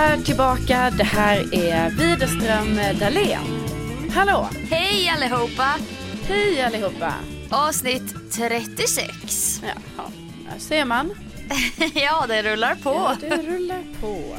är tillbaka. Det här är Widerström Dahlén. Hallå! Hej allihopa! Hej allihopa! Avsnitt 36. Jaha, där ser man. ja, det rullar på. Ja, det rullar på.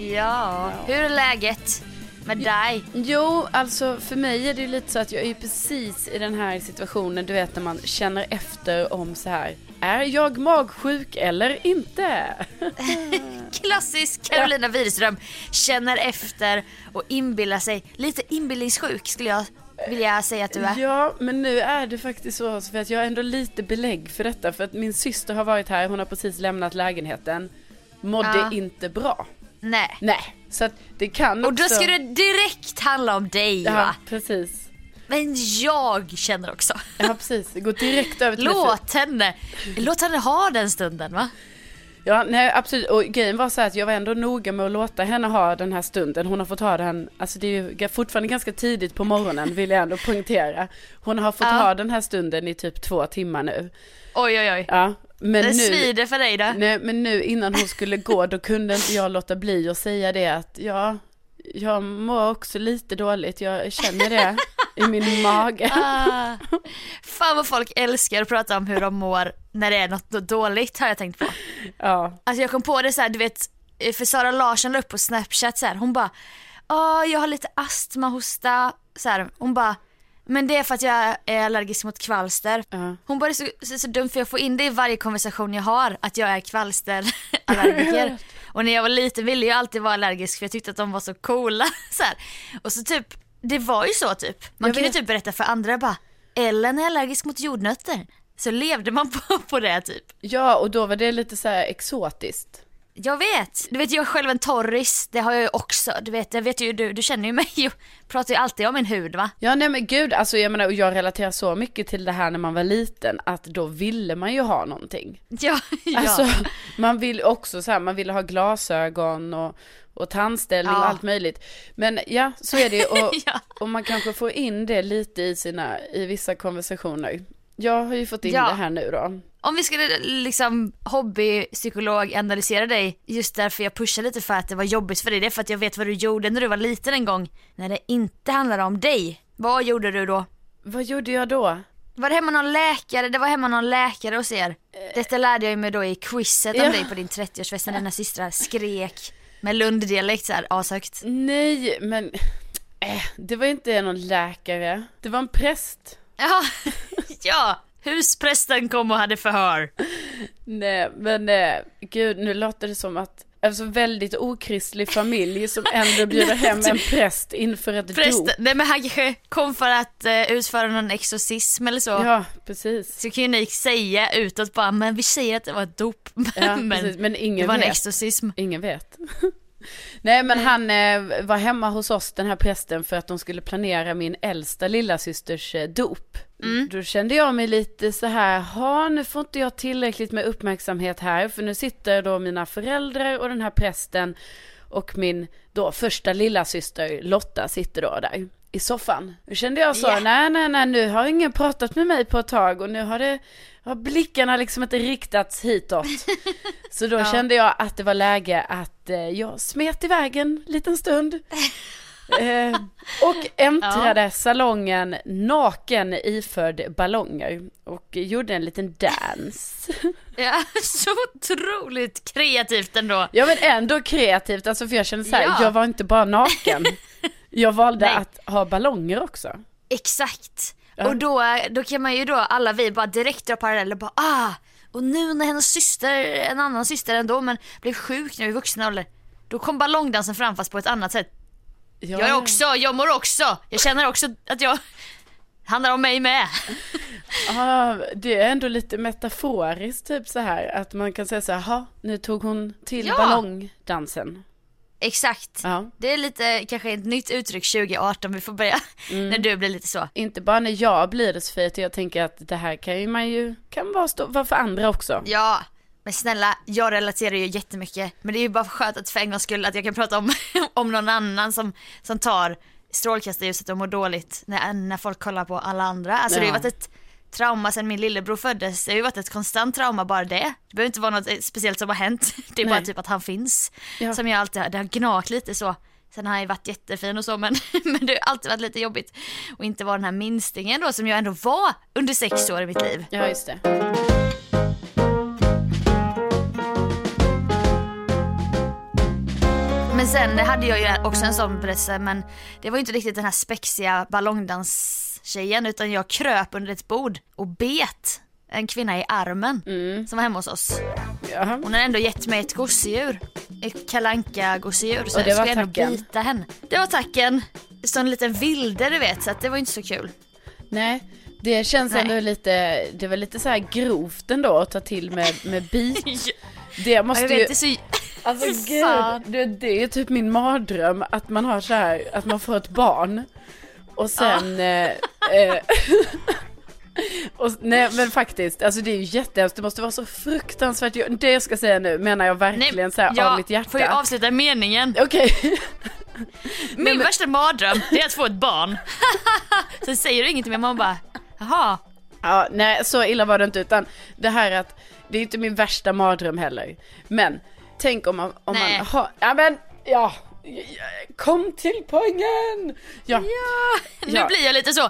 Ja, hur är läget med dig? Jo, alltså för mig är det ju lite så att jag är precis i den här situationen, du vet när man känner efter om så här, är jag magsjuk eller inte? Klassisk Carolina Widerström känner efter och inbillar sig, lite inbillningssjuk skulle jag vilja säga att du är. Ja, men nu är det faktiskt så för att jag har ändå lite belägg för detta för att min syster har varit här, hon har precis lämnat lägenheten, mådde Ja. inte bra. Nej. Nej, så att det kan Och då också... ska det direkt handla om dig Ja, va? precis. Men jag känner också. Ja, precis. Går direkt över till Låt henne, låt henne ha den stunden va? Ja, nej absolut. Och grejen var så här att jag var ändå noga med att låta henne ha den här stunden. Hon har fått ha den, alltså det är ju fortfarande ganska tidigt på morgonen vill jag ändå poängtera. Hon har fått Ja. ha den här stunden i typ två timmar nu. Oj oj oj. Ja, men det nu, svider för dig då. nej, men nu innan hon skulle gå då kunde inte jag låta bli att säga det att ja, jag mår också lite dåligt. Jag känner det i min mage. Ah, fan vad folk älskar att prata om hur de mår när det är något då- dåligt har jag tänkt på. Ja, Alltså jag kom på det så här, du vet, för Sara Larsson la upp på snapchat så här, hon bara, ja jag har lite astma, hosta, så här, hon bara, men det är för att jag är allergisk mot kvalster. ja. Hon bara, det är så, så, så dumt för jag får in det i varje konversation jag har, att jag är kvalsterallergiker. Och när jag var liten ville jag alltid vara allergisk för jag tyckte att de var så coola. Så här. Och så typ, det var ju så typ. Man Jag kunde vet. typ berätta för andra bara, Ellen är allergisk mot jordnötter. Så levde man på, på det typ. ja, och då var det lite så här exotiskt. Jag vet. Du vet jag är själv en torris, det har jag ju också. Du vet, jag vet ju du, du känner ju mig och pratar ju alltid om min hud va? Ja nej men gud, alltså jag menar och jag relaterar så mycket till det här när man var liten att då ville man ju ha någonting. Ja, ja. Alltså man vill också så här, man ville ha glasögon och, och tandställning och Ja. allt möjligt. Men ja, så är det och, Ja. och man kanske får in det lite i sina, i vissa konversationer. Jag har ju fått in Ja. det här nu då. Om vi skulle liksom hobbypsykolog analysera dig, just därför jag pushar lite för att det var jobbigt för dig, det är för att jag vet vad du gjorde när du var liten en gång, när det inte handlade om dig. Vad gjorde du då? Vad gjorde jag då? Var det hemma någon läkare? Det var hemma någon läkare hos er. Detta lärde jag mig då i quizet om Ja. dig på din 30-årsfest när dina systrar skrek med Lunddialekt såhär ashögt. Nej men, äh, det var inte någon läkare, det var en präst. Ja, ja. Husprästen kom och hade förhör. Nej, men eh, gud, nu låter det som att Alltså väldigt okristlig familj som ändå bjuder hem en präst inför ett Prästen, dop. nej men han kanske kom för att uh, utföra någon exorcism eller så. Ja, precis. Så kan ju ni säga utåt bara, men vi säger att det var ett dop. Ja, men precis. Men det ingen var en exorcism. Ingen vet. Nej men han eh, var hemma hos oss den här prästen för att de skulle planera min äldsta lillasysters eh, dop. Då kände jag mig lite så här, ha nu får inte jag tillräckligt med uppmärksamhet här. För nu sitter då mina föräldrar och den här prästen och min då första lillasyster Lotta sitter då där i soffan. Då kände jag så, Ja. nej nej nej nu har ingen pratat med mig på ett tag och nu har det har blickarna liksom inte riktats hitåt. Så då Ja. kände jag att det var läge att eh, jag smet iväg en liten stund. Eh, och äntrade salongen naken iförd ballonger och gjorde en liten dans. Ja, så otroligt kreativt ändå. Ja men ändå kreativt, alltså för jag kände så här, Ja. jag var inte bara naken. Jag valde Nej. att ha ballonger också. Exakt. Ja. Och då, då kan man ju då, alla vi bara direkt dra paralleller bara ah, och nu när hennes syster, en annan syster ändå men blev sjuk nu i vuxen ålder. Då kom ballongdansen fram fast på ett annat sätt. Ja, Jag är också, jag mår också, jag känner också att jag handlar om mig med. Ja, det är ändå lite metaforiskt typ så här att man kan säga så här, "Jaha, nu tog hon till Ja. ballongdansen. Exakt. Ja. Det är lite kanske ett nytt uttryck 2018 vi får börja när du blir lite så. Inte bara när jag blir det Sofia, utan jag tänker att det här kan ju man ju, kan vara, stå, vara för andra också. Ja, men snälla, jag relaterar ju jättemycket. Men det är ju bara skönt att för en gångs skull att jag kan prata om, om någon annan som, som tar strålkastarljuset och mår dåligt när, när folk kollar på alla andra. Alltså det har Ja. varit ett trauma sen min lillebror föddes. Det har ju varit ett konstant trauma bara det. Det behöver inte vara något speciellt som har hänt. Det är bara Nej. typ att han finns. Ja. Som jag alltid har, det har gnagt lite så. Sen har han ju varit jättefin och så men, men det har alltid varit lite jobbigt. Och inte vara den här minstingen då som jag ändå var under sex år i mitt liv. Ja, just det. Men sen hade jag ju också en sån berättelse men det var ju inte riktigt den här spexiga ballongdanstjejen utan jag kröp under ett bord och bet en kvinna i armen som var hemma hos oss. Jaha. Hon hade ändå gett mig ett gosedjur. Ett kalanka gosedjur så Och det jag skulle ändå bita henne. Det var tacken. Så en liten vilde du vet så att det var inte så kul. Nej, det känns Nej. ändå lite, det var lite så här grovt ändå att ta till med, med bit. Det måste jag vet, ju, så... alltså gud, det, det är typ min mardröm att man har så här, att man får ett barn och sen, eh, eh, och, nej men faktiskt, alltså det är ju jättehemskt, det måste vara så fruktansvärt, det jag ska säga nu menar jag verkligen så här ja, av mitt hjärta. Får jag avsluta meningen? Okej, Min värsta mardröm det är att få ett barn. Sen säger du ingenting mer, man bara jaha. Ja, nej så illa var det inte utan det här att det är inte min värsta mardröm heller. Men tänk om man, om Nej. man har, ja men ja, kom till poängen! Ja, Ja, nu Ja. blir jag lite så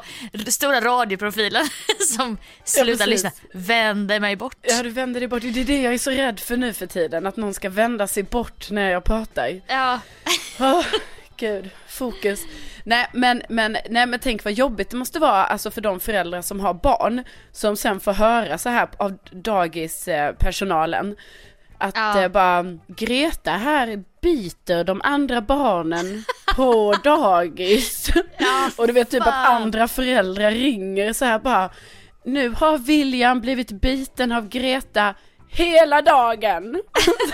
stora radioprofilen som slutar precis. lyssna, vänder mig bort. ja du vänder dig bort, det är det jag är så rädd för nu för tiden, att någon ska vända sig bort när jag pratar. Ja, Åh, gud, fokus. Nej men, men, nej men tänk vad jobbigt det måste vara alltså för de föräldrar som har barn som sen får höra så här av dagispersonalen att Ja. eh, bara Greta här biter de andra barnen på dagis. Ja, Och du vet typ att andra föräldrar ringer så här bara nu har William blivit biten av Greta hela dagen.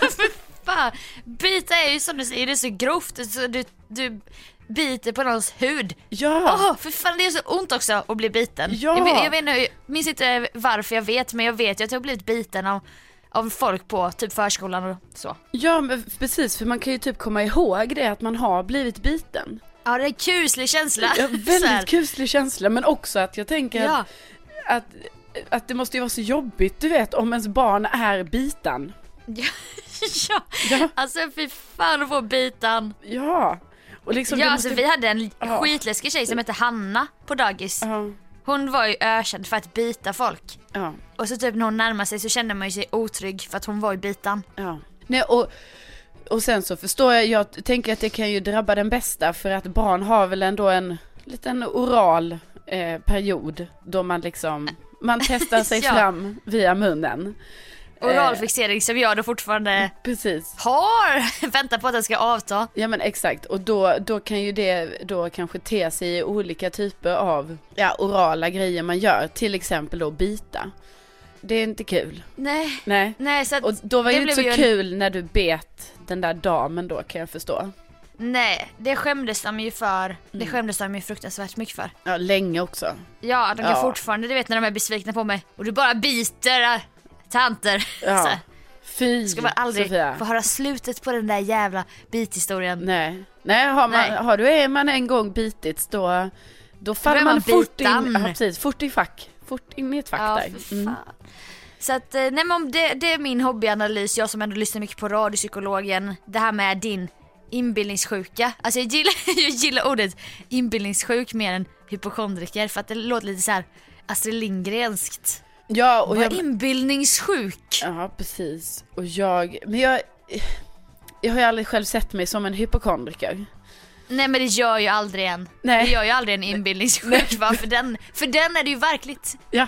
fan. Bita är ju som du säger, det är så grovt, så du, du biter på någons hud. Ja. Åh, för fan det är så ont också att bli biten. Ja. Jag, vet- jag vet jag minns inte varför jag vet, men jag vet ju att jag har blivit biten av, av folk på typ förskolan och så. Ja men precis för man kan ju typ komma ihåg det att man har blivit biten. Ja det är en kuslig känsla. Ja, väldigt kuslig känsla men också att jag tänker Ja. att, att, att det måste ju vara så jobbigt du vet om ens barn är bitan. Ja. ja, Ja. alltså fy fan att få bitan. Ja. Och liksom Ja alltså måste... vi hade en Ja. skitläskig tjej som hette Hanna på dagis. Ja, Hon var ju ökänd för att bita folk. ja, Och så typ när hon närmade sig så kände man ju sig otrygg för att hon var ju bitan. ja. Nej och, och sen så förstår jag, jag tänker att det kan ju drabba den bästa för att barn har väl ändå en liten oral eh, period då man liksom, man testar sig Ja. fram via munnen. Oral fixering som jag då fortfarande Precis. har väntat på att den ska avta. Ja men exakt och då, då kan ju det då kanske te sig i olika typer av ja, orala grejer man gör, till exempel då bita. Det är inte kul. Nej, Nej. nej så Och då var det det inte så ju kul när du bet den där damen då kan jag förstå. nej det skämdes de ju för. Mm. Det skämdes de ju fruktansvärt mycket för. Ja, länge också. Ja, de kan Ja. fortfarande, du vet när de är besvikna på mig och du bara biter tanter. Ja. Fy Ska man aldrig Sofia. få höra slutet på den där jävla bithistorien. Nej. Nej, har, man, Nej. har du är man en gång bitits då, då faller man, man fort in, ja, precis, fort i fack. Fort in i ett fack Ja, där. Mm. Så att, eh, nej men om det, det är min hobbyanalys, jag som ändå lyssnar mycket på radiopsykologen. Det här med din inbildningssjuka. Alltså jag gillar, jag gillar ordet inbildningssjuk mer än hypokondriker för att det låter lite så här Astrid Lindgrenskt. Ja, och Vad jag, inbildningssjuk? Ja, precis. Och jag, men jag, jag har ju aldrig själv sett mig som en hypokondriker. Nej men det gör ju aldrig en. Nej. Det gör ju aldrig en inbildningssjuk va? För den, för den är det ju verkligt. Ja,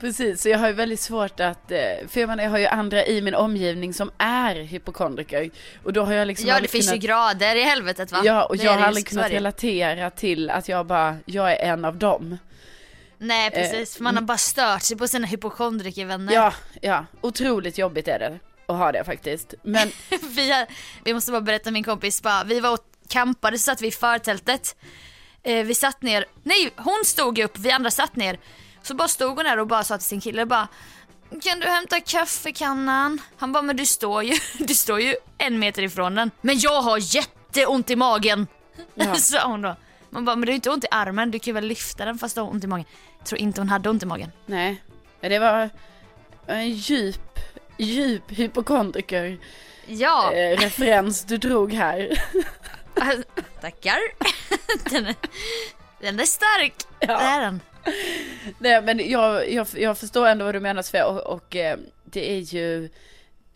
precis. Så jag har ju väldigt svårt att, eh, för jag menar, jag har ju andra i min omgivning som är hypokondriker. Och då har jag liksom Ja det finns kunnat, ju grader i helvetet va? Ja, och Det jag har aldrig kunnat relatera till att jag bara, jag är en av dem. Nej precis, för man har bara stört sig på sina hypokondrikervänner. Ja, ja, otroligt jobbigt är det att ha det faktiskt. Men, vi, har, vi måste bara berätta min kompis, bara, vi var och campade så satt vi i förtältet. Eh, vi satt ner, nej hon stod upp, vi andra satt ner. Så bara stod hon där och bara sa till sin kille bara kan du hämta kaffekannan? Han bara men du står ju, du står ju en meter ifrån den. Men jag har jätteont i magen. Ja. sa hon då. Man bara, men du har inte ont i armen, du kan väl lyfta den fast du har ont i magen. Tror inte hon hade ont i magen. Nej, det var en djup, djup hypokondriker Ja, eh, referens du drog här. tackar. den, är, den är stark. Ja. Det är den. Nej men jag, jag, jag förstår ändå vad du menar Sofia och, och eh, det är ju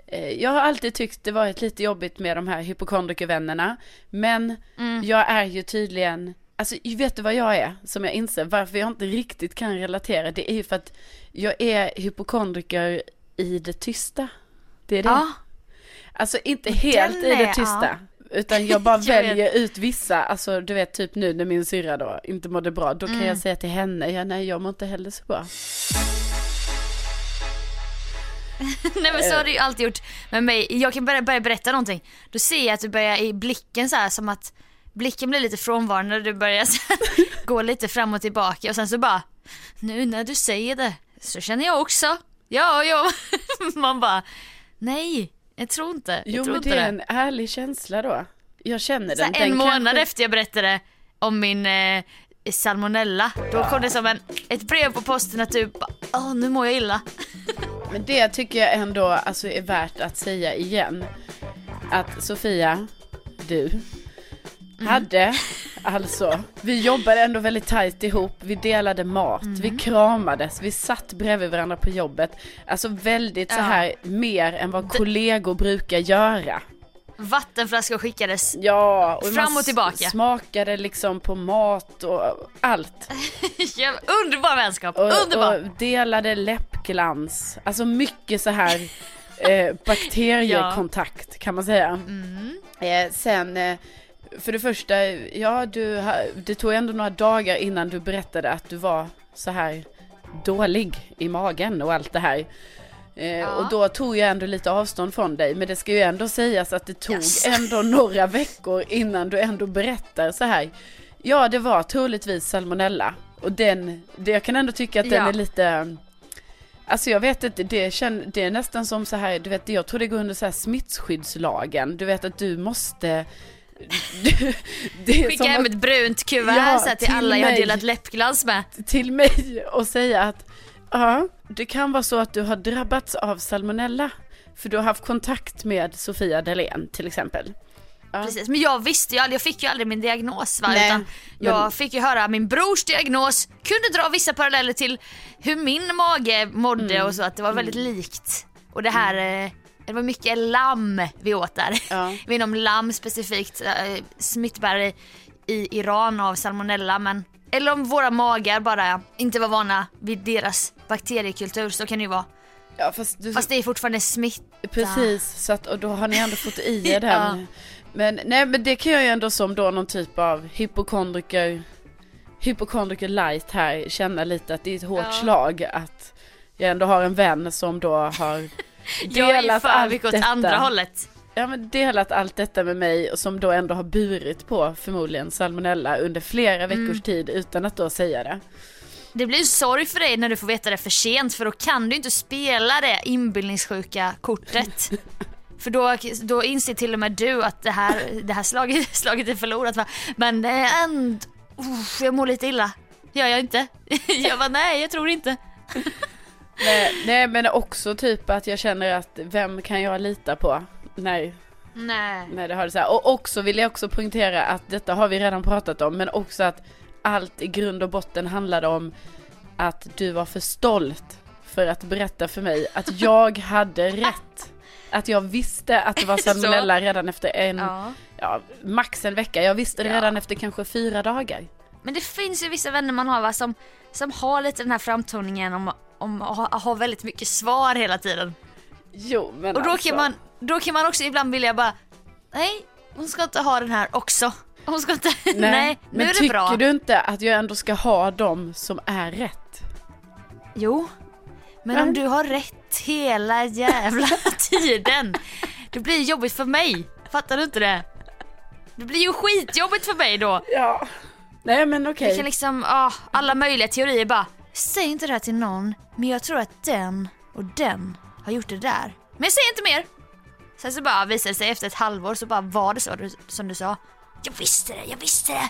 eh, jag har alltid tyckt det varit lite jobbigt med de här hypokondrikervännerna Men Mm. jag är ju tydligen Alltså vet du vad jag är? Som jag inser varför jag inte riktigt kan relatera Det är ju för att jag är hypokondriker i det tysta Det är det Ja, Alltså inte helt i det är- tysta. Utan jag bara Jag vet. väljer ut vissa, alltså du vet typ nu när min syrra då inte mådde bra, då kan Mm. jag säga till henne, ja nej jag mår inte heller så bra. nej men så har du ju alltid gjort med mig. Jag kan börja, börja berätta någonting. Då ser jag att du börjar i blicken så här som att blicken blir lite frånvarande och du börjar gå lite fram och tillbaka och sen så bara, nu när du säger det så känner jag också. Ja, ja. Man bara, nej, jag tror inte. Jag Jo tror men inte det är en ärlig känsla då. Jag känner den. här, en den månad kanske- efter jag berättade om min eh, salmonella, då kom det som en, ett brev på posten att du bara, åh nu mår jag illa. Men det tycker jag ändå alltså, är värt att säga igen. Att Sofia, du, Mm. hade alltså, vi jobbade ändå väldigt tajt ihop, vi delade mat, Mm. vi kramades, vi satt bredvid varandra på jobbet. Alltså väldigt så Ja. här mer än vad kollegor brukar göra. Vattenflaskor skickades. Ja, och Fram och tillbaka. smakade liksom på mat och allt. Underbar vänskap, Och, underbar. och delade läppglans. Alltså mycket så här eh, bakteriekontakt kan man säga. Mm. Eh, sen, eh, för det första, ja du, det tog ändå några dagar innan du berättade att du var så här dålig i magen och allt det här. Eh, Ja. Och då tog jag ändå lite avstånd från dig, men det ska ju ändå sägas att det tog Yes. ändå några veckor innan du ändå berättar så här. Ja, det var troligtvis salmonella. Och den, det, jag kan ändå tycka att den Ja. är lite, alltså jag vet inte, det, känn, det är nästan som så här, du vet, jag tror det går under så här smittskyddslagen. Du vet att du måste, Skicka hem ett brunt kuvert Ja, så här, till till alla jag har delat läppglans med. till mig och säga att ja, det kan vara så att du har drabbats av salmonella. För du har haft kontakt med Sofia Dalén till exempel. Ja. Precis. Men jag visste ju aldrig, jag fick ju aldrig min diagnos va? Nej, utan jag men- fick ju höra min brors diagnos, kunde dra vissa paralleller till hur min mage mådde Mm. och så att det var väldigt likt. Och det här, eh, det var mycket lamm vi åt där. Ja. Vi inom lamm specifikt, eh, smittbärare i Iran av salmonella men eller om våra magar bara inte var vana vid deras bakteriekultur så kan det ju vara. Ja, fast, du, Fast det är fortfarande smitt. precis, så att, och då har ni ändå fått i er den. Ja. Men nej, men det kan jag ju ändå som då någon typ av hypokondriker, hypokondriker light här känna lite att det är ett hårt Ja. slag att jag ändå har en vän som då har Jag är för mycket åt andra hållet. Ja men delat allt detta med mig och som då ändå har burit på förmodligen salmonella under flera veckors Mm. tid utan att då säga det. Det blir en sorg för dig när du får veta det för sent för då kan du inte spela det inbildningssjuka kortet. för då, då inser till och med du att det här, det här slaget, slaget är förlorat. Va? Men eh, änd, uff, jag mår lite illa. Gör jag inte? jag bara nej jag tror inte. Nej, nej men också typ att jag känner att vem kan jag lita på? Nej, Nej. nej det har det så här. Och också vill jag också poängtera att detta har vi redan pratat om men också att allt i grund och botten handlade om att du var för stolt för att berätta för mig att jag hade rätt. Att jag visste att det var salmonella redan efter en, Ja. ja, max en vecka. Jag visste det Ja. redan efter kanske fyra dagar. Men det finns ju vissa vänner man har va, som, som har lite den här framtoningen om, om ha, ha väldigt mycket svar hela tiden. Jo men Och då alltså. kan, man, då kan man också ibland vilja bara, nej hon ska inte ha den här också. Hon ska inte, nej, nu men är det tycker bra. du inte att jag ändå ska ha dem som är rätt? Jo, men Nej. om du har rätt hela jävla tiden, det blir jobbigt för mig. Fattar du inte det? Det blir ju skitjobbigt för mig då. Ja. Nej men okej. Jag kan liksom, ah, alla möjliga teorier bara, säg inte det här till någon, men jag tror att den och den har gjort det där. Men säger inte mer. Sen så bara visade det sig efter ett halvår så bara var det så du, som du sa. Jag visste det, jag visste det.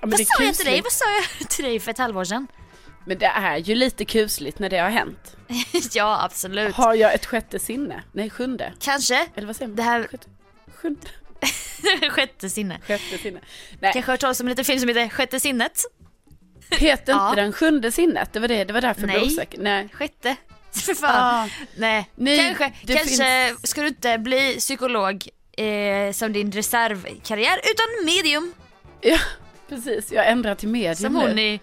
men Vad det sa jag till dig? Vad sa jag till dig för ett halvår sedan? Men det är ju lite kusligt när det har hänt. ja, absolut. Har jag ett sjätte sinne? Nej, sjunde. Kanske. Eller vad säger man? Det här- Sjätte, sjunde, Sjätte sinne. sjätte sinne. Nej, Kanske hört talas om en liten film som heter Sjätte sinnet. Heter Ja. inte den sjunde sinnet? Det var det, det var därför jag blev Nej. osäker. Nej. Sjätte. För fan. Ah, Nej. Nej, kanske kanske ska du inte bli psykolog eh, som din reservkarriär utan medium. ja, precis. Jag ändrar till medium Som nu. hon i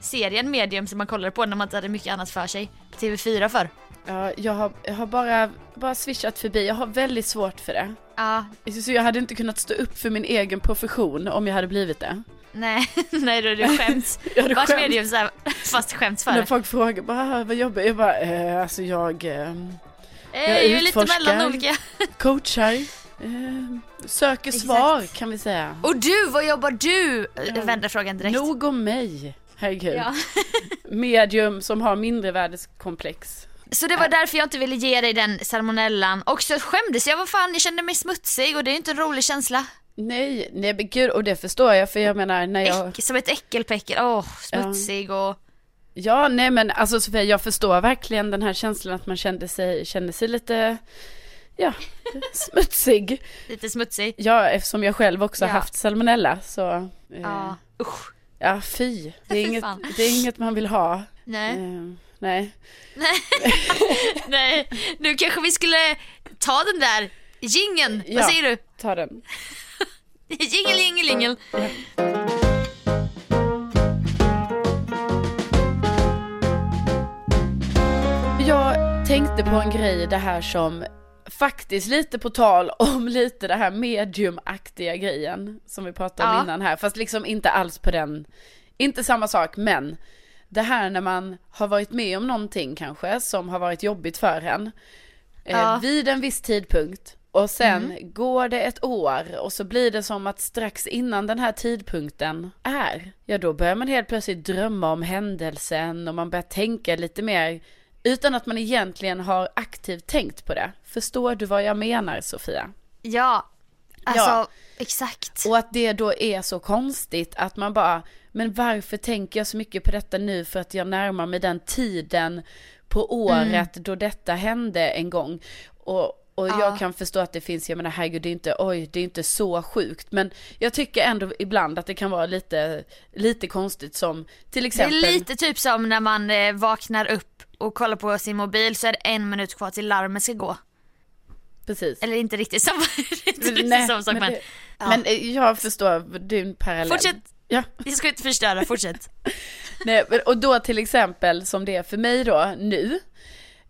serien Medium som man kollade på när man inte hade mycket annat för sig. På TV4 för. Ja, jag har, jag har bara, bara swishat förbi. Jag har väldigt svårt för det. Ja, Så jag hade inte kunnat stå upp för min egen profession om jag hade blivit det. Nej, nej då är det skämt. Jag hade skämt. medium så här, fast skämt för När folk frågar bara, "Ah, vad jobbar jag? Bara, eh, alltså jag eh, Eh, Jag är ju lite utforskar. mellan olika. coachar, eh, söker Exakt. svar kan vi säga. Och du, vad jobbar du? Jag vänder frågan direkt. Nog om mig, herregud. Ja. Medium som har mindrevärdeskomplex. Så det var därför jag inte ville ge dig den salmonellan. Och så skämdes jag, vad fan, jag kände mig smutsig och det är inte en rolig känsla. Nej, nej men gud, och det förstår jag för jag menar när jag... Äck, som ett äckelpäckel, åh, smutsig och... Ja, nej men alltså Sofia, jag förstår verkligen den här känslan att man kände sig, kände sig lite, ja, smutsig. Lite smutsig. Ja, eftersom jag själv också har Ja. haft salmonella så, eh, Ja, usch. ja fy. Det är, inget, det är inget man vill ha. Nej. Eh, nej. Nej, nu kanske vi skulle ta den där jingeln. Ja. Vad säger du? Ta den. Jingel, jingel, jingel. Jag tänkte på en grej det här som faktiskt lite på tal om lite det här mediumaktiga grejen som vi pratade om Ja. innan här, fast liksom inte alls på den, inte samma sak, men det här när man har varit med om någonting kanske som har varit jobbigt för en eh, Ja. Mm. vid en viss tidpunkt och sen går det ett år och så blir det som att strax innan den här tidpunkten är, ja då börjar man helt plötsligt drömma om händelsen och man börjar tänka lite mer utan att man egentligen har aktivt tänkt på det. Förstår du vad jag menar Sofia? Ja, alltså Ja. exakt. Och att det då är så konstigt att man bara, men varför tänker jag så mycket på detta nu för att jag närmar mig den tiden på året då detta hände en gång. Och, och Ja. jag kan förstå att det finns, jag menar herregud det är inte, oj det är inte så sjukt. Men jag tycker ändå ibland att det kan vara lite, lite konstigt som till Det är exempel. lite typ som när man eh, vaknar upp och kollar på sin mobil så är det en minut kvar till larmet ska gå. Precis. Eller inte riktigt samma, inte riktigt Nej, samma sak men, det, ja. men eh, jag förstår din parallell. Fortsätt. Ja. jag ska inte förstöra, fortsätt. Nej, och då till exempel som det är för mig då nu.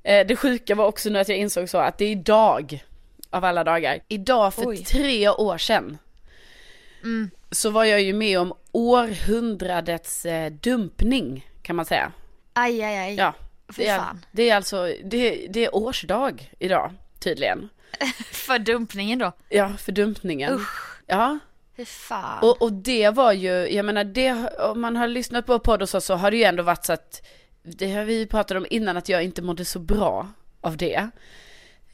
Eh, det sjuka var också nu att jag insåg så att det är idag av alla dagar. Idag för Oj. tre år sedan. Mm. Så var jag ju med om århundradets eh, dumpning kan man säga. Aj, aj, aj. Ja. Det är, det är alltså, det, det är årsdag idag tydligen. För dumpningen då. Ja, för dumpningen. Usch. Ja, Fy fan. Och, och det var ju, jag menar det, om man har lyssnat på podd och så, så har det ju ändå varit så att, det har vi pratat om innan, att jag inte mådde så bra av det.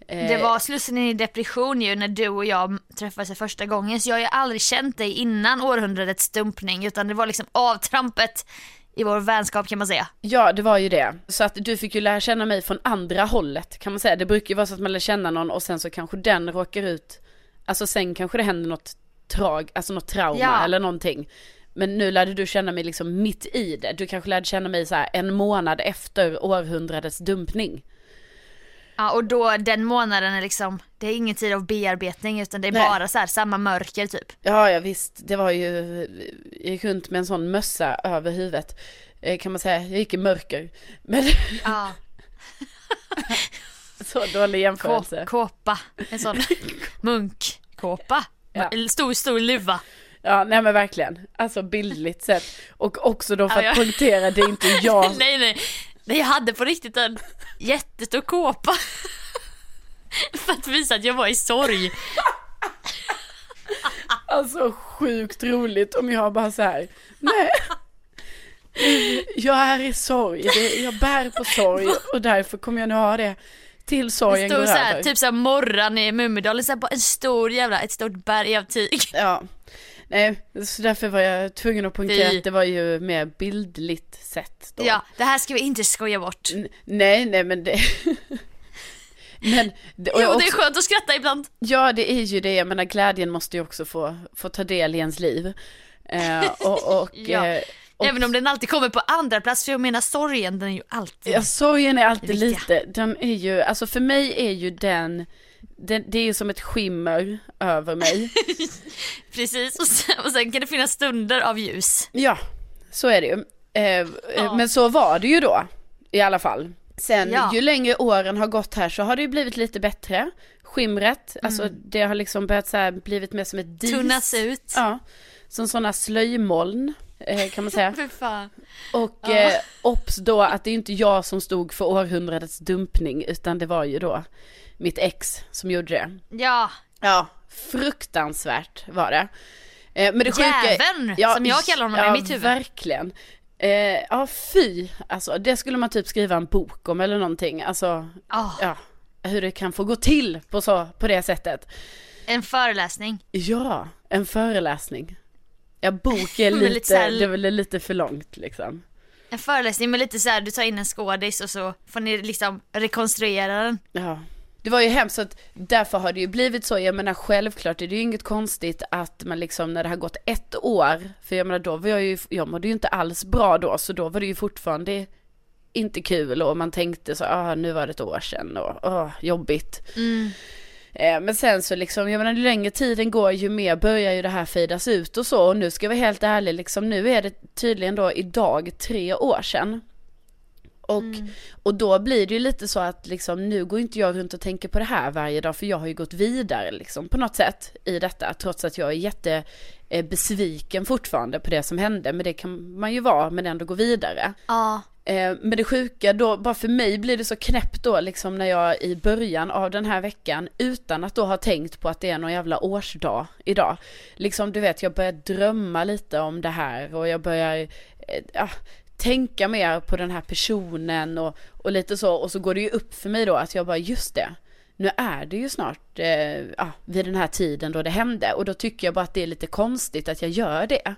Eh, Det var slussen i depression ju när du och jag träffades för första gången så jag har ju aldrig känt dig innan århundradets dumpning utan det var liksom avtrampet i vår vänskap kan man säga. Ja, det var ju det. Så att du fick ju lära känna mig från andra hållet kan man säga. Det brukar ju vara så att man lär känna någon och sen så kanske den råkar ut, alltså sen kanske det händer något trag, alltså något trauma Ja. eller någonting. Men nu lärde du känna mig liksom mitt i det. Du kanske lärde känna mig så här en månad efter århundradets dumpning. Ja och då den månaden är liksom, det är ingen tid av bearbetning utan det är Nej. bara så här samma mörker typ. Ja, ja visst. Det var ju, jag gick runt med en sån mössa över huvudet. Eh, Kan man säga, jag gick i mörker. Men Ja. så dålig jämförelse. Kåpa, en sån munkkåpa. Ja. Stor, stor luva. Ja, nej men verkligen. Alltså bildligt sett. Och också då för Ja, att ja. poängtera, det är inte jag. nej nej, nej jag hade på riktigt en jättestor kåpa. För att visa att jag var i sorg. Alltså sjukt roligt om jag bara så här. nej. Jag är i sorg, jag bär på sorg och därför kommer jag nu ha det till sorgen går över. typ såhär morran i Mumindalen, så bara en stor jävla, ett stort berg av tyg. Ja. Nej, så därför var jag tvungen att poängtera Fy. att det var ju mer bildligt sett då. Ja, det här ska vi inte skoja bort. N- nej, nej men det... men, det, Jo, också, det är skönt att skratta ibland. Ja, det är ju det. Jag menar, glädjen måste ju också få, få ta del i ens liv. Eh, och, och, Ja. eh, och, Även om den alltid kommer på andra plats för jag menar sorgen den är ju alltid. Ja, sorgen är alltid lite, den är ju, alltså för mig är ju den, den det är ju som ett skimmer över mig. Precis, och sen, och sen kan det finnas stunder av ljus. ja, så är det ju. Eh, Ja. Men så var det ju då, i alla fall. Sen Ja. ju längre åren har gått här så har det ju blivit lite bättre. Skimret, alltså Mm. det har liksom börjat så här blivit mer som ett dis. Tunnas ut. Ja, som sådana slöjmoln eh, kan man säga. Och Ja. eh, obs då att det är inte jag som stod för århundradets dumpning utan det var ju då mitt ex som gjorde det. Ja, Ja, fruktansvärt var det. Eh, men det sjuka, Jäveln, som jag kallar honom i ja, mitt huvud. verkligen. Eh, ja, fy. Alltså det skulle man typ skriva en bok om eller någonting. Alltså, Ah, ja, hur det kan få gå till på, så, på det sättet. en föreläsning. Ja, en föreläsning. Ja, bok är lite lite, här- det är lite för långt liksom. En föreläsning med lite så här, du tar in en skådis och så får ni liksom rekonstruera den. Ja. Det var ju hemskt att därför har det ju blivit så, jag menar självklart är det ju inget konstigt att man liksom när det har gått ett år, för jag menar då var jag ju, jag mådde ju inte alls bra då, så då var det ju fortfarande inte kul och man tänkte så, ah nu var det ett år sedan och ah, jobbigt. Mm. Eh, men sen så liksom, jag menar ju längre tiden går ju mer börjar ju det här fejdas ut och så och nu ska jag vara helt ärlig liksom, nu är det tydligen då idag tre år sedan. Och, och då blir det ju lite så att liksom nu går inte jag runt och tänker på det här varje dag för jag har ju gått vidare liksom på något sätt i detta trots att jag är jätte eh, fortfarande på det som hände men det kan man ju vara men ändå gå vidare. Ja, Eh, men det sjuka då, bara för mig blir det så knäppt då liksom när jag i början av den här veckan utan att då ha tänkt på att det är någon jävla årsdag idag. Liksom du vet jag börjar drömma lite om det här och jag börjar eh, ja, tänka mer på den här personen och, och lite så och så går det ju upp för mig då att jag bara just det. Nu är det ju snart eh, ja, vid den här tiden då det hände och då tycker jag bara att det är lite konstigt att jag gör det.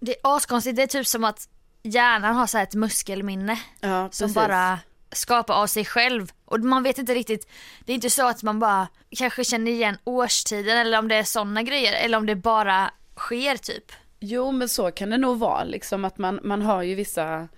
det är askonstigt. Det är typ som att hjärnan har så ett muskelminne Ja, som bara skapar av sig själv. Och man vet inte riktigt, det är inte så att man bara kanske känner igen årstiden eller om det är sådana grejer eller om det bara sker typ. Jo men så kan det nog vara liksom att man, man har ju vissa,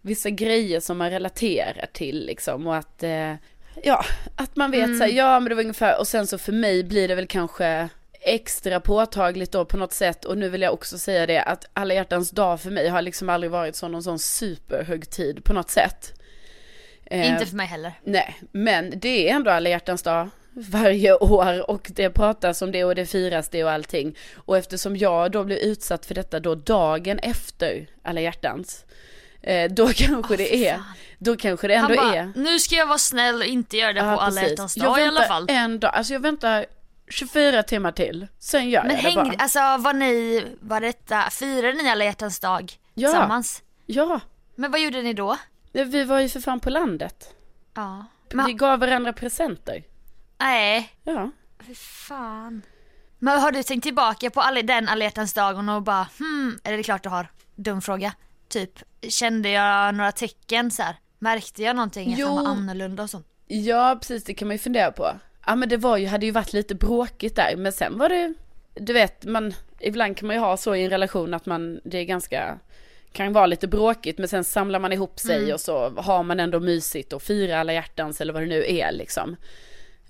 vissa grejer som man relaterar till liksom och att eh, ja, att man vet Mm. så här, ja men det var ungefär och sen så för mig blir det väl kanske extra påtagligt då på något sätt och nu vill jag också säga det att alla hjärtans dag för mig har liksom aldrig varit så någon sån superhögtid på något sätt. Eh, Inte för mig heller. Nej, men det är ändå alla hjärtans dag varje år och det pratas om det och det firas det och allting. Och eftersom jag då blev utsatt för detta då dagen efter alla hjärtans, eh, då kanske Åh, det är, fan. då kanske det Han ändå bara, är. nu ska jag vara snäll och inte göra det på Ja, alla precis. hjärtans Jag dag i alla fall. en dag, alltså jag väntar 24 timmar till, sen gör Men jag det häng, bara. alltså var ni, var detta, firade ni alla hjärtans dag Ja. tillsammans? Ja, Men vad gjorde ni då? vi var ju för fan på landet. Ja. Vi Men, gav varandra presenter. Nej, Ja. fy fan. Men har du tänkt tillbaka på alla, den alla dagen och bara hmm, är det klart du har? Dum fråga. Typ, kände jag några tecken så här? Märkte jag någonting att Jo. han var annorlunda och sånt? Ja, precis det kan man ju fundera på. Ja men det var ju, hade ju varit lite bråkigt där, men sen var det, du vet, man, ibland kan man ju ha så i en relation att man, det är ganska, kan vara lite bråkigt, men sen samlar man ihop sig Mm. och så har man ändå mysigt och firar alla hjärtans eller vad det nu är liksom.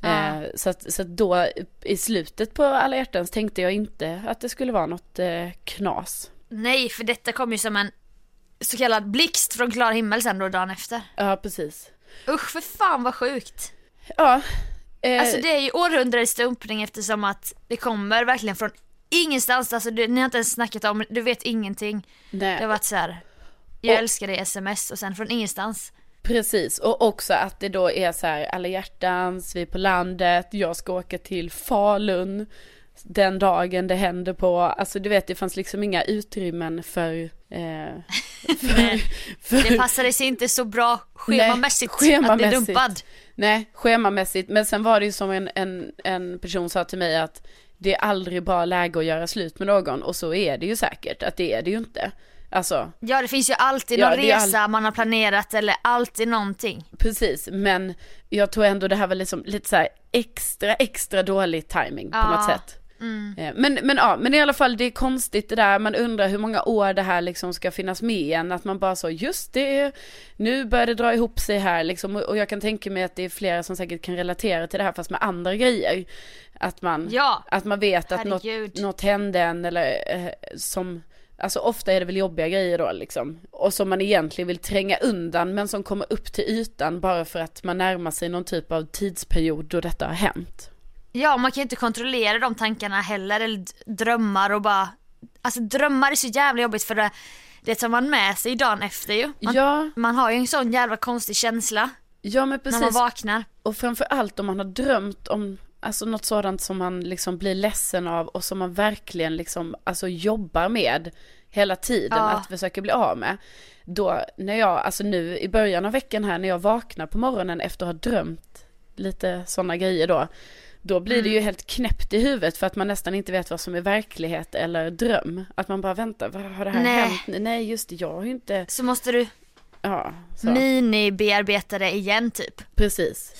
Ja. Eh, så, att, så att då i slutet på alla hjärtans tänkte jag inte att det skulle vara något eh, knas. Nej, för detta kom ju som en så kallad blixt från klar himmel sen då dagen efter. Ja, precis. Usch för fan vad sjukt. Ja. Eh, Alltså det är ju århundradets dumpning eftersom att det kommer verkligen från ingenstans. Alltså du, ni har inte ens snackat om du vet ingenting. nej. Det har varit så här. jag Och- älskar dig sms och sen från ingenstans. Precis, och också att det då är så här alla hjärtans, vi är på landet, jag ska åka till Falun den dagen det händer på, alltså du vet det fanns liksom inga utrymmen för, eh, för, för Det passade sig inte så bra schemamässigt, Nej, att bli schemamässigt. dumpad. Nej, schemamässigt, men sen var det ju som en, en, en person sa till mig att det är aldrig bra läge att göra slut med någon och så är det ju säkert att det är det ju inte. Alltså. Ja det finns ju alltid Ja, någon resa man har planerat eller alltid någonting. Precis, men jag tror ändå det här var liksom lite så extra, extra dålig timing på Ja. något sätt. Eh, Men, men ja, men i alla fall det är konstigt det där, man undrar hur många år det här liksom ska finnas med igen, att man bara så, just det, nu börjar det dra ihop sig här liksom, och jag kan tänka mig att det är flera som säkert kan relatera till det här fast med andra grejer. Att man, Ja. att man vet att något, Herregud. något hände en eller eh, som, alltså ofta är det väl jobbiga grejer då liksom. Och som man egentligen vill tränga undan men som kommer upp till ytan bara för att man närmar sig någon typ av tidsperiod då detta har hänt. Ja, man kan ju inte kontrollera de tankarna heller, eller drömmar och bara, alltså drömmar är så jävla jobbigt för det, det tar man med sig dagen efter ju. Man, Ja, man har ju en sån jävla konstig känsla ja men när man precis. vaknar. Och framför allt om man har drömt om alltså något sådant som man liksom blir ledsen av och som man verkligen liksom alltså jobbar med hela tiden Ja. att försöka bli av med. Då när jag, alltså nu i början av veckan här när jag vaknar på morgonen efter att ha drömt lite sådana grejer då. Då blir det ju helt knäppt i huvudet för att man nästan inte vet vad som är verklighet eller dröm. Att man bara väntar, vad har det här Nej. hänt? Nej just det, jag har ju inte, Så måste du ja. Mini-bearbeta det igen typ. Precis.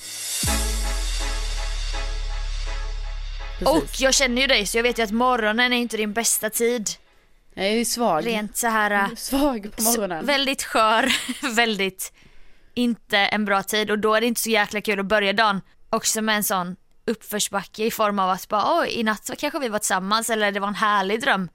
Och jag känner ju dig så jag vet ju att morgonen är inte din bästa tid. Jag är ju svag. Rent så här äh, Svag på morgonen. väldigt skör, väldigt inte en bra tid och då är det inte så jäkla kul att börja dagen också med en sån uppförsbacke i form av att bara oj i natt kanske vi var tillsammans eller det var en härlig dröm.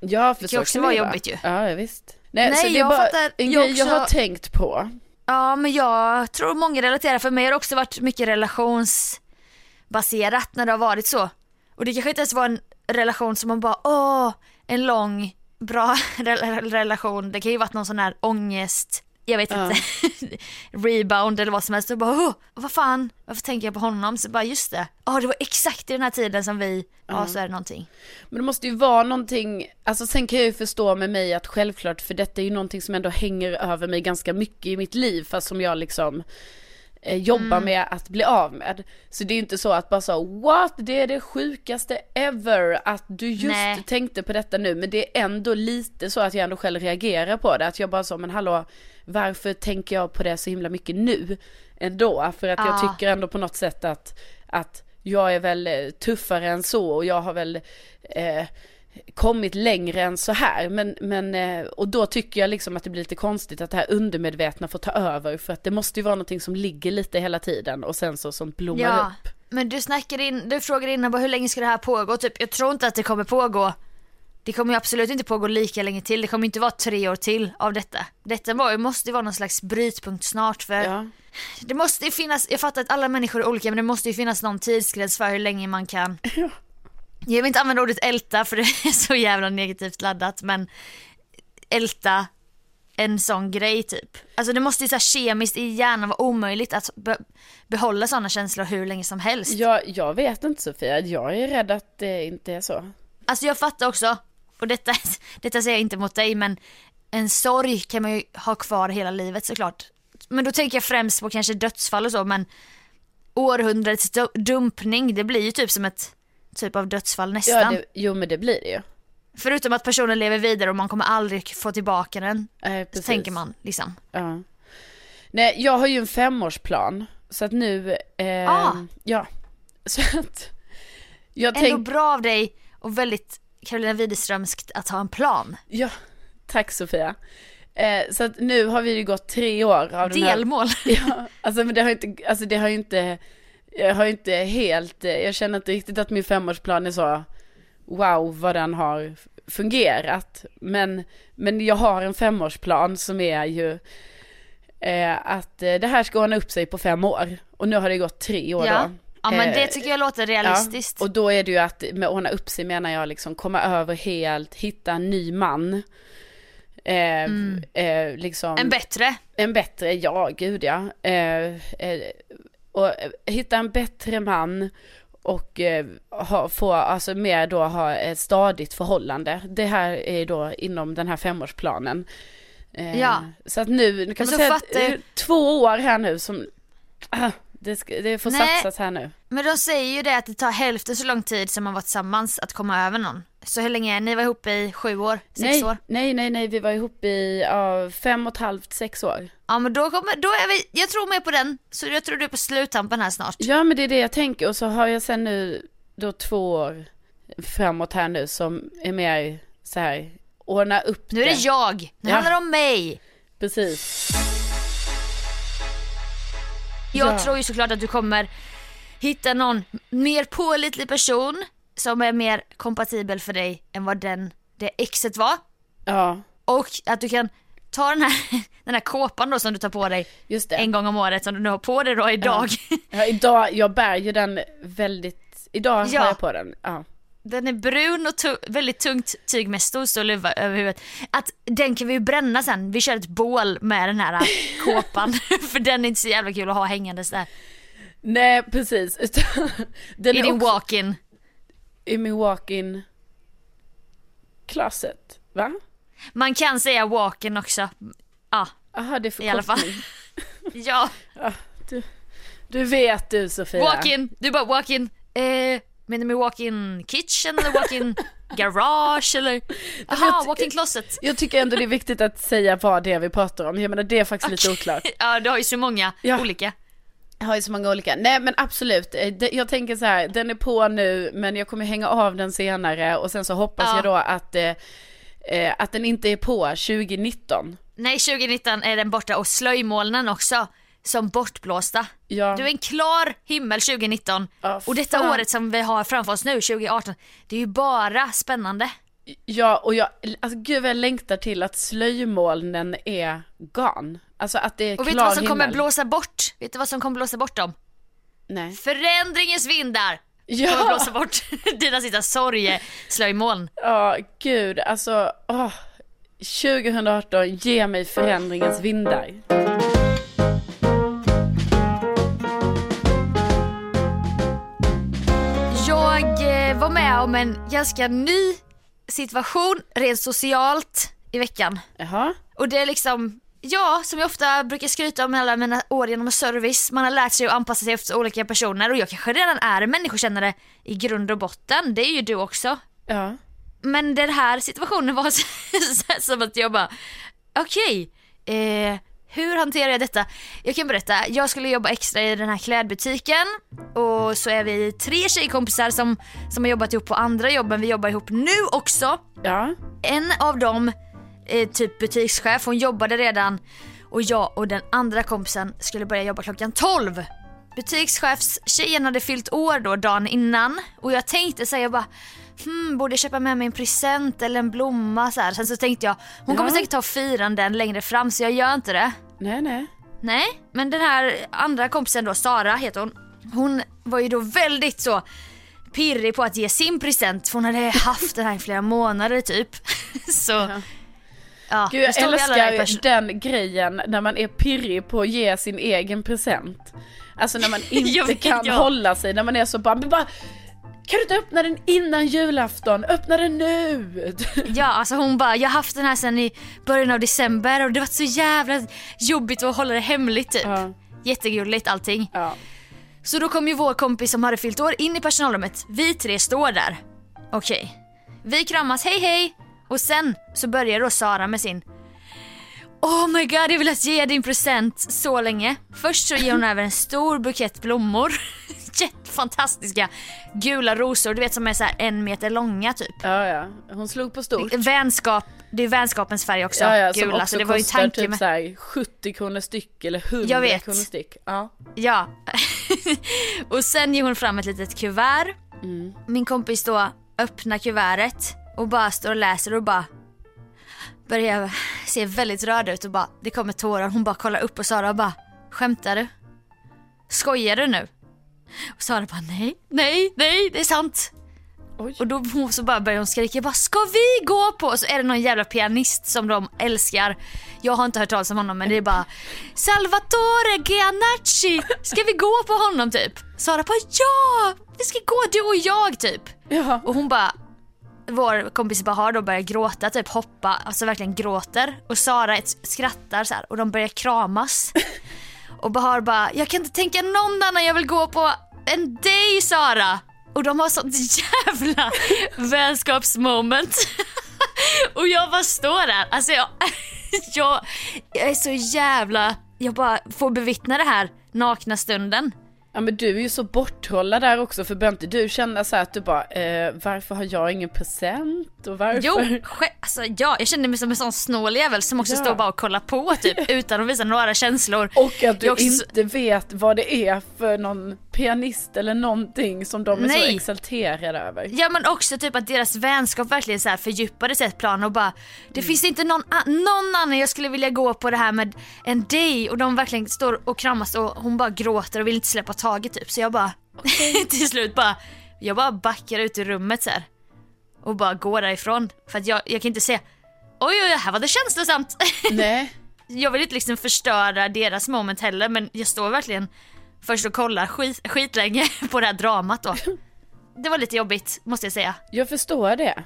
Ja, för kan så också kan vara det jobbigt ju. Ja, visst. Nej, Nej, så det är jag bara fattar. en Jag grej jag har också- tänkt på. Ja men jag tror många relaterar, för mig har det också varit mycket relationsbaserat när det har varit så. Och det kanske inte ens var en relation som man bara åh, en lång bra re- relation. Det kan ju varit någon sån här ångest, jag vet inte, rebound eller vad som helst. Och bara åh, vad fan, varför tänker jag på honom? Så bara just det, ja det var exakt i den här tiden som vi, ja så är det någonting. Men det måste ju vara någonting, alltså sen kan jag ju förstå med mig att självklart, för detta är ju någonting som ändå hänger över mig ganska mycket i mitt liv, fast som jag liksom eh, jobbar Mm. med att bli av med. Så det är inte så att bara så, what, det är det sjukaste ever att du just Nej. tänkte på detta nu, men det är ändå lite så att jag ändå själv reagerar på det, att jag bara så, men hallå, varför tänker jag på det så himla mycket nu ändå? För att jag Ja. tycker ändå på något sätt att, att jag är väl eh, tuffare än så och jag har väl eh, kommit längre än så här. Men, men, eh, och då tycker jag liksom att det blir lite konstigt att det här undermedvetna får ta över. För att det måste ju vara någonting som ligger lite hela tiden och sen så som blommar Ja, upp. men du snackade in, du frågade innan bara hur länge ska det här pågå? Typ, jag tror inte att det kommer pågå det kommer ju absolut inte pågå lika länge till, det kommer inte vara tre år till av detta. Detta var, måste ju vara någon slags brytpunkt snart för Ja. det måste ju finnas, jag fattar att alla människor är olika men det måste ju finnas någon tidsgräns för hur länge man kan Jag vill inte använda ordet älta för det är så jävla negativt laddat men älta en sån grej typ. Alltså det måste ju så här kemiskt i hjärnan vara omöjligt att be- behålla sådana känslor hur länge som helst. Jag, jag vet inte Sofia, jag är rädd att det inte är så. Alltså jag fattar också, och detta, detta säger jag inte mot dig men en sorg kan man ju ha kvar hela livet såklart. Men då tänker jag främst på kanske dödsfall och så men århundradets du- dumpning det blir ju typ som ett typ av dödsfall nästan. Ja, det, jo men det blir det ju. Förutom att personen lever vidare och man kommer aldrig få tillbaka den. Eh, Så tänker man liksom. Ja. Nej, jag har ju en femårsplan. Så att nu, eh, Ah. ja. Så att, jag Ändå tänk, bra av dig och väldigt Carolina Widerströmskt att ha en plan. ja, tack Sofia. Eh, så att nu har vi ju gått tre år av den här Delmål. Ja, alltså men det har inte, alltså det har ju inte, jag har inte helt, eh, jag känner inte riktigt att min femårsplan är så, wow vad den har fungerat. Men, men jag har en femårsplan som är ju eh, att eh, det här ska ordna upp sig på fem år. Och nu har det gått tre år Ja. då. Ja men det Eh, tycker jag låter realistiskt. Ja, och då är det ju att med ordna upp sig menar jag liksom komma över helt, hitta en ny man. Eh, eh, liksom, Mm. En bättre. en bättre, ja gud ja. Eh, och eh, hitta en bättre man och eh, ha, få, alltså mer då ha ett stadigt förhållande. Det här är då inom den här femårsplanen. Eh, Ja. Så att nu, nu kan man säga är två år här nu som, ah, Det, det får Nej. satsas här nu. Men de säger ju det att det tar hälften så lång tid som man var tillsammans att komma över någon. Så hur länge, ni var ihop i sju år? Sex Nej, år? nej, nej, nej, vi var ihop i ja, fem och ett halvt, sex år. Ja men då kommer, då är vi, jag tror med på den. Så jag tror du är på sluttampen här snart. Ja, men det är det jag tänker och så har jag sen nu då två år framåt här nu som är mer så här, ordna upp Nu är det jag, nu Ja. handlar det om mig. Precis. Jag Ja. tror ju såklart att du kommer hitta någon mer pålitlig person som är mer kompatibel för dig än vad den, det exet var. Ja, Och att du kan ta den här, den här kåpan då som du tar på dig en gång om året som du nu har på dig då idag. Ja, idag, jag bär ju den väldigt, idag Ja. har jag på den. Ja. Den är brun och tu- väldigt tungt tyg med stor stor luva över huvudet. Att den kan vi ju bränna sen, vi kör ett bål med den här kåpan. för den är inte så jävla kul att ha hängandes där. Nej, precis. Den I din också walk-in. i min walk-in closet. Va? Man kan säga walk-in också. Ja, Jaha, det är I alla fall. ja. Ja, du, du vet du Sofia. Walk-in, du bara walk-in. Eh, menar du med walk-in kitchen eller walk-in garage eller? Jaha, walk-in closet. Jag tycker ändå det är viktigt att säga vad det är vi pratar om. Jag menar det är faktiskt lite oklart. Ja, du har ju så många Ja. olika. Jag har ju så många olika. Nej men absolut, Eh, jag tänker så här, den är på nu men jag kommer hänga av den senare och sen så hoppas Ja. jag då att, eh, eh, att den inte är på 2019. Nej, 2019 är den borta och slöjmolnen också. Som bortblåsta. Ja. Du är en klar himmel 2019. Ja, och detta året som vi har framför oss nu, 2018, det är ju bara spännande. Ja, och jag, alltså gud vad jag längtar till att slöjmolnen är gone. Alltså att det är Och vet klar du vad som kommer himmel. blåsa bort? Vet du vad som kommer blåsa bort dem? Nej. Förändringens vindar! Kommer Ja, blåsa bort dina sista sorgeslöjmoln. ja gud, alltså, åh. 2018, ge mig förändringens vindar. Om en ganska ny situation rent socialt i veckan. Jaha, Och det är liksom, ja, som jag ofta brukar skryta om alla mina år genom service, man har lärt sig att anpassa sig efter olika personer och jag kanske redan är en människokännare i grund och botten, det är ju du också. ja. Men den här situationen var som att jag bara, okej, eh, hur hanterar jag detta? Jag kan berätta, jag skulle jobba extra i den här klädbutiken och så är vi tre tjejkompisar som, som har jobbat ihop på andra jobben, vi jobbar ihop nu också. Ja, En av dem, eh, typ butikschef, hon jobbade redan och jag och den andra kompisen skulle börja jobba klockan 12. Butikschefstjejen hade fyllt år då dagen innan och jag tänkte säga bara hmm, borde jag köpa med mig en present eller en blomma så här. Sen så tänkte jag hon kommer Ja. säkert ta firanden längre fram så jag gör inte det. nej nej. Nej, men den här andra kompisen då, Sara heter hon. Hon var ju då väldigt så pirrig på att ge sin present för hon hade haft den här i flera månader typ. Så, ja. ja Gud jag älskar den grejen när man är pirrig på att ge sin egen present. Alltså när man inte vet, kan ja. hålla sig, när man är så bara, bara kan du inte öppna den innan julafton? Öppna den nu! Ja, alltså hon bara, jag har haft den här sen i början av december och det var så jävla jobbigt att hålla det hemligt typ. Ja, Jättegulligt allting. ja. Så då kom ju vår kompis som hade fyllt år in i personalrummet. Vi tre står där. Okej. Vi kramas, hej hej. Och sen så börjar då Sara med sin Oh my god, jag vill att ge din present så länge. Först så ger hon över en stor bukett blommor. Jättefantastiska gula rosor, du vet som är så här en meter långa typ. ja, ja. Hon slog på stort. Vänskap, det är vänskapens färg också. Ja, ja, som gula, också så det var ju en kostar tanke typ med... så här 70 kronor styck eller 100 Jag vet. kronor styck. Ja. Ja. och sen ger hon fram ett litet kuvert. Mm. Min kompis då öppnar kuvertet och bara står och läser och bara börjar se väldigt rörd ut och bara det kommer tårar. Hon bara kollar upp på Sara och bara skämtar du? Skojar du nu? Och Sara bara nej, nej, nej det är sant. Oj. Och då så bara börjar hon skrika bara ska vi gå på? Så är det någon jävla pianist som de älskar. Jag har inte hört talas om honom men det är bara Salvatore Giannacci, ska vi gå på honom typ? Sara bara ja, vi ska gå du och jag typ. Ja. Och hon bara vår kompis Bahar då börjar gråta, typ hoppa, alltså verkligen gråter. Och Sara skrattar så här och de börjar kramas. Och Bahar bara, jag kan inte tänka någon annan, jag vill gå på en dig Sara. Och de har sånt jävla vänskapsmoment. och jag bara står där, alltså jag, jag, jag är så jävla, jag bara får bevittna det här nakna stunden. Ja men du är ju så borttrollad där också för bör inte du känna så att du bara, eh, varför har jag ingen present och varför? Jo, alltså ja, jag kände mig som en sån snål jävel som också Ja. står bara och kollar på typ utan att visa några känslor. Och att du Jag också- inte vet vad det är för någon pianist eller någonting som de är så exalterade över. Ja men också typ att deras vänskap verkligen så här fördjupades ett plan och bara Det finns inte någon, någon annan jag skulle vilja gå på det här med än dig och de verkligen står och kramas och hon bara gråter och vill inte släppa taget typ så jag bara till slut bara Jag bara backar ut ur rummet så här och bara går därifrån för att jag, jag kan inte se Oj oj här var det känslosamt. Nej. jag vill inte liksom förstöra deras moment heller men jag står verkligen först och kollar skit, skitlänge på det här dramat då. Det var lite jobbigt måste jag säga. Jag förstår det.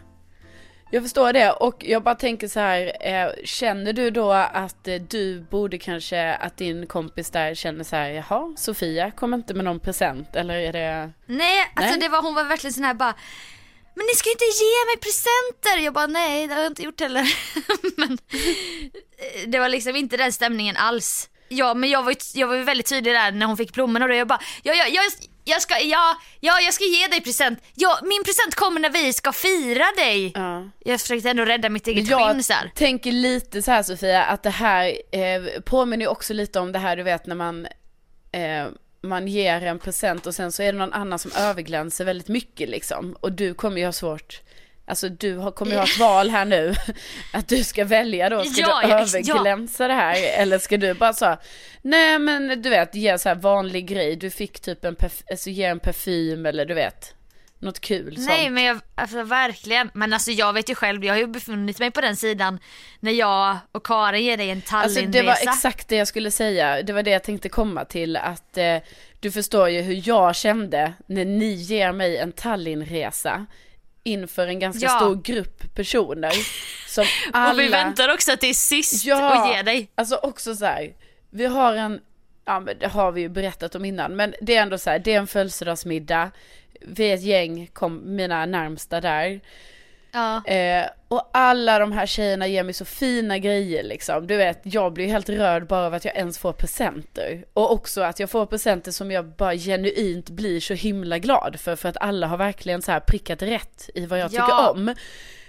Jag förstår det och jag bara tänker så här, eh, känner du då att eh, du borde kanske, att din kompis där känner så här, jaha, Sofia kom inte med någon present eller är det? Nej, alltså Nej. det var, hon var verkligen sån här bara Men ni ska ju inte ge mig presenter! Jag bara nej det har jag inte gjort heller. men eh, det var liksom inte den stämningen alls. Ja men jag var ju, jag var ju väldigt tydlig där när hon fick blommorna och jag bara ja, ja, jag, jag ska, ja, ja jag ska ge dig present. Ja, min present kommer när vi ska fira dig. Ja. Jag försökte ändå rädda mitt eget Jag skinn så här. tänker lite så här Sofia, att det här eh, påminner ju också lite om det här du vet när man eh, man ger en present och sen så är det någon annan som överglänser väldigt mycket liksom. Och du kommer ju ha svårt, alltså du har, kommer ju ha ett val här nu. Att du ska välja då, ska Ja, du ja, överglänsa det här? Eller ska du bara så, nej men du vet, ge så här vanlig grej. Du fick typ en, perf- alltså ge en parfym eller du vet, något kul Nej sånt. men jag, alltså verkligen. Men alltså jag vet ju själv, jag har ju befunnit mig på den sidan när jag och Karin ger dig en Alltså Tallinnresa. det var exakt det jag skulle säga, det var det jag tänkte komma till att eh, du förstår ju hur jag kände när ni ger mig en Tallinnresa inför en ganska Ja. stor grupp personer. Som alla... Och vi väntar också att det är sist Ja. att ge dig. Alltså också så här, vi har en, ja men det har vi ju berättat om innan, men det är ändå så här, det är en födelsedagsmiddag, vi är ett gäng, kom, mina närmsta där. Ja. Eh, och alla de här tjejerna ger mig så fina grejer liksom. Du vet, jag blir helt rörd bara av att jag ens får presenter. Och också att jag får presenter som jag bara genuint blir så himla glad för. För att alla har verkligen så här prickat rätt i vad jag Ja. tycker om.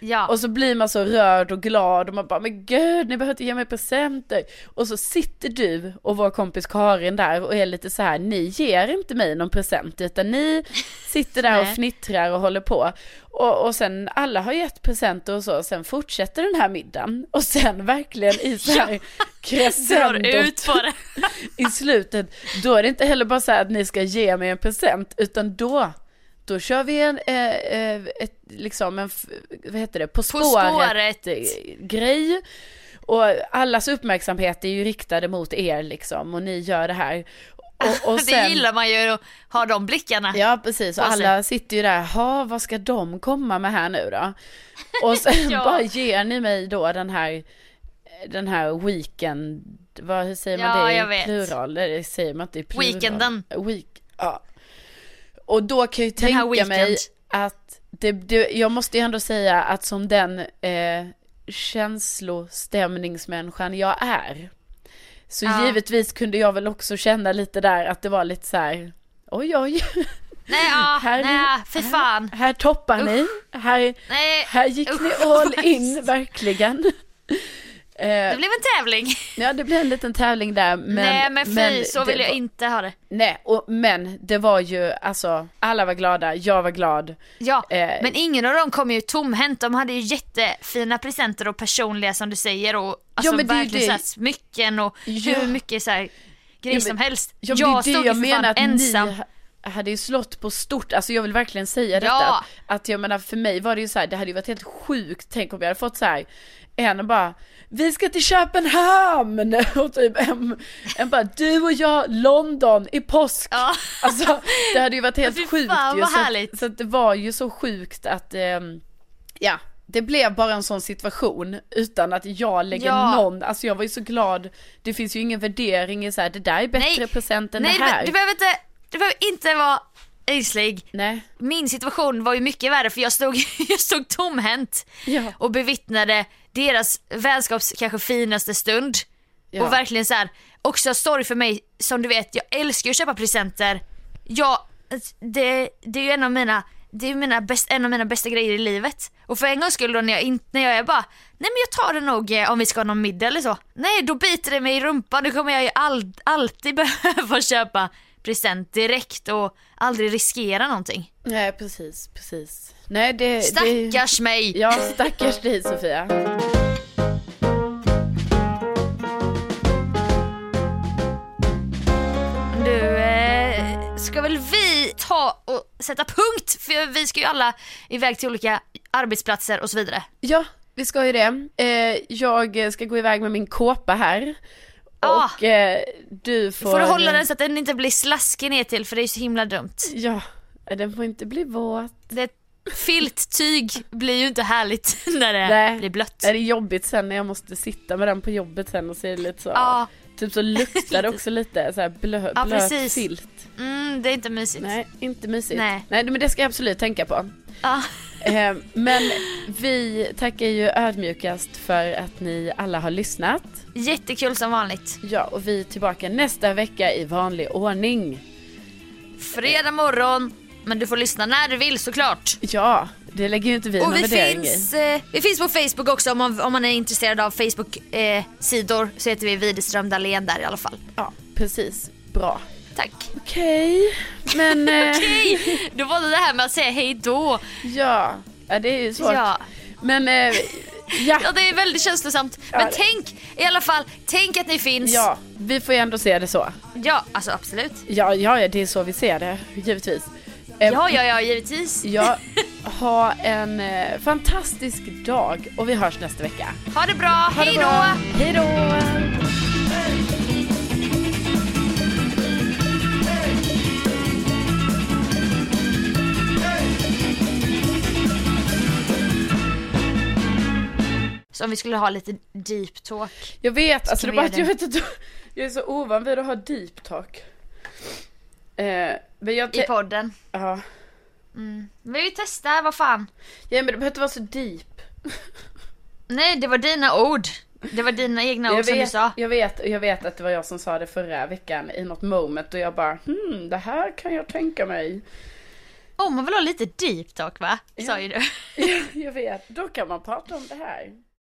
Ja. Och så blir man så rörd och glad och man bara, men gud, ni behöver inte ge mig presenter. Och så sitter du och vår kompis Karin där och är lite så här, ni ger inte mig någon present, utan ni sitter där och fnittrar och håller på. Och, och sen alla har gett presenter och så, sen fortsätter den här middagen. Och sen verkligen i så här Drar crescendot i slutet, då är det inte heller bara så här att ni ska ge mig en present, utan då, då kör vi en, eh, eh, ett, liksom en, vad heter det, På spåret, spåret. eh, grej. Och allas uppmärksamhet är ju riktade mot er liksom, och ni gör det här. Och, och det gillar man ju att ha de blickarna. Ja precis, och på alla sitter ju där, ha vad ska de komma med här nu då? Och sen Ja. bara ger ni mig då den här, den här weekend, vad, hur säger man Ja, det i jag vet. plural? Det säger man inte i plural. Weekenden. Week, ja. Och då kan jag ju här tänka mig att, det, det, jag måste ju ändå säga att som den eh, känslostämningsmänniskan jag är, så Ja. givetvis kunde jag väl också känna lite där att det var lite så här, oj oj. Nej, ja, Här- nej, för fan. Här toppar ni. Här, Nej, här gick ni all in, verkligen. Eh, det blev en tävling. ja, det blev en liten tävling där. Men, nej men fy, så det vill jag var- inte ha det. Nej, och, men det var ju, alltså, alla var glada, jag var glad. Ja, Eh, men ingen av dem kom ju tomhänt. De hade ju jättefina presenter och personliga som du säger och alltså men det verkligen det. så här smycken och Ja. hur mycket så här grejer men- som helst. Ja, jag men det är stod det ju jag för menar fan att ensam. ni ha- hade ju slått på stort, alltså jag vill verkligen säga detta. Ja. Att, att jag menar för mig var det ju så här, det hade ju varit helt sjukt, tänk om jag hade fått så här en bara, vi ska till Köpenhamn! Och typ en, en bara, du och jag, London i påsk! Ja. Alltså det hade ju varit helt Fy sjukt fan, ju. Så, så det var ju så sjukt att, ehm, ja, det blev bara en sån situation utan att jag lägger Ja. någon, alltså jag var ju så glad, det finns ju ingen värdering i så här, det där är bättre Nej. present än Nej, det du, här. du behöver inte, du behöver inte vara ängslig. Nej, Min situation var ju mycket värre för jag stod, jag stod tomhänt ja, och bevittnade deras vänskaps kanske finaste stund. ja. Och verkligen så här, också story för mig som du vet, jag älskar att köpa presenter. Jag, det, det är ju en av mina, det är mina bäst, en av mina bästa grejer i livet. Och för en gångs skull då när jag, in, när jag är bara, nej men jag tar det nog eh, om vi ska ha någon middag eller så. Nej då biter det mig i rumpan, då kommer jag ju all, alltid behöva köpa present direkt och aldrig riskera någonting. Nej precis, precis. Nej det, det Stackars mig! Ja, stackars dig Sofia. Nu eh, ska väl vi ta och sätta punkt för vi ska ju alla iväg till olika arbetsplatser och så vidare. Ja, vi ska ju det. Eh, jag ska gå iväg med min kåpa här. Ah. Och eh, du får... Får du hålla den så att den inte blir slaskig ner till för det är så himla dumt. Ja, den får inte bli våt. Det filttyg blir ju inte härligt när det Nej. blir blött. Det är jobbigt sen när jag måste sitta med den på jobbet sen och se lite så. Ja, Typ så luktar det också lite så här blö, Ja, blöt precis. filt. mm, det är inte mysigt. Nej, inte mysigt. Nej. Nej, men det ska jag absolut tänka på. Ja. Eh, men vi tackar ju ödmjukast för att ni alla har lyssnat. Jättekul som vanligt. Ja, och vi är tillbaka nästa vecka i vanlig ordning. Fredag morgon, men du får lyssna när du vill såklart. Ja, det lägger ju inte vi Och någon vi värdering finns, i. eh, vi finns på Facebook också om man, om man är intresserad av Facebook-sidor så heter vi Widerström Dahlén där i alla fall. Ja, precis. Bra. Tack. Okej, men eh, Okej, då var det det här med att säga hej då. ja. ja, det är ju svårt. Ja. Men eh, ja. ja, det är väldigt känslosamt. Men Ja, tänk i alla fall, tänk att ni finns. ja, vi får ju ändå se det så. ja alltså absolut. Ja, ja, ja, det är så vi ser det, givetvis. Eh, Ja, ja, ja, givetvis. Ja, ha en eh, fantastisk dag och vi hörs nästa vecka. Ha det bra, Ha hej då! Hej då! Så om vi skulle ha lite deep talk. Jag vet, alltså det är bara vi att jag vet jag är så ovan vid att ha deep talk. Eh, men jag... I podden. Ja. Mm. Vi vill testa, vad fan. ja, men det behöver inte vara så deep. Nej, det var dina ord. Det var dina egna ord Jag som du vet, sa. jag vet, jag vet att det var jag som sa det förra veckan i något moment och jag bara hmm, det här kan jag tänka mig. Åh, man vill ha lite deep talk va? Sa Ja. ju du. jag vet, då kan man prata om det här.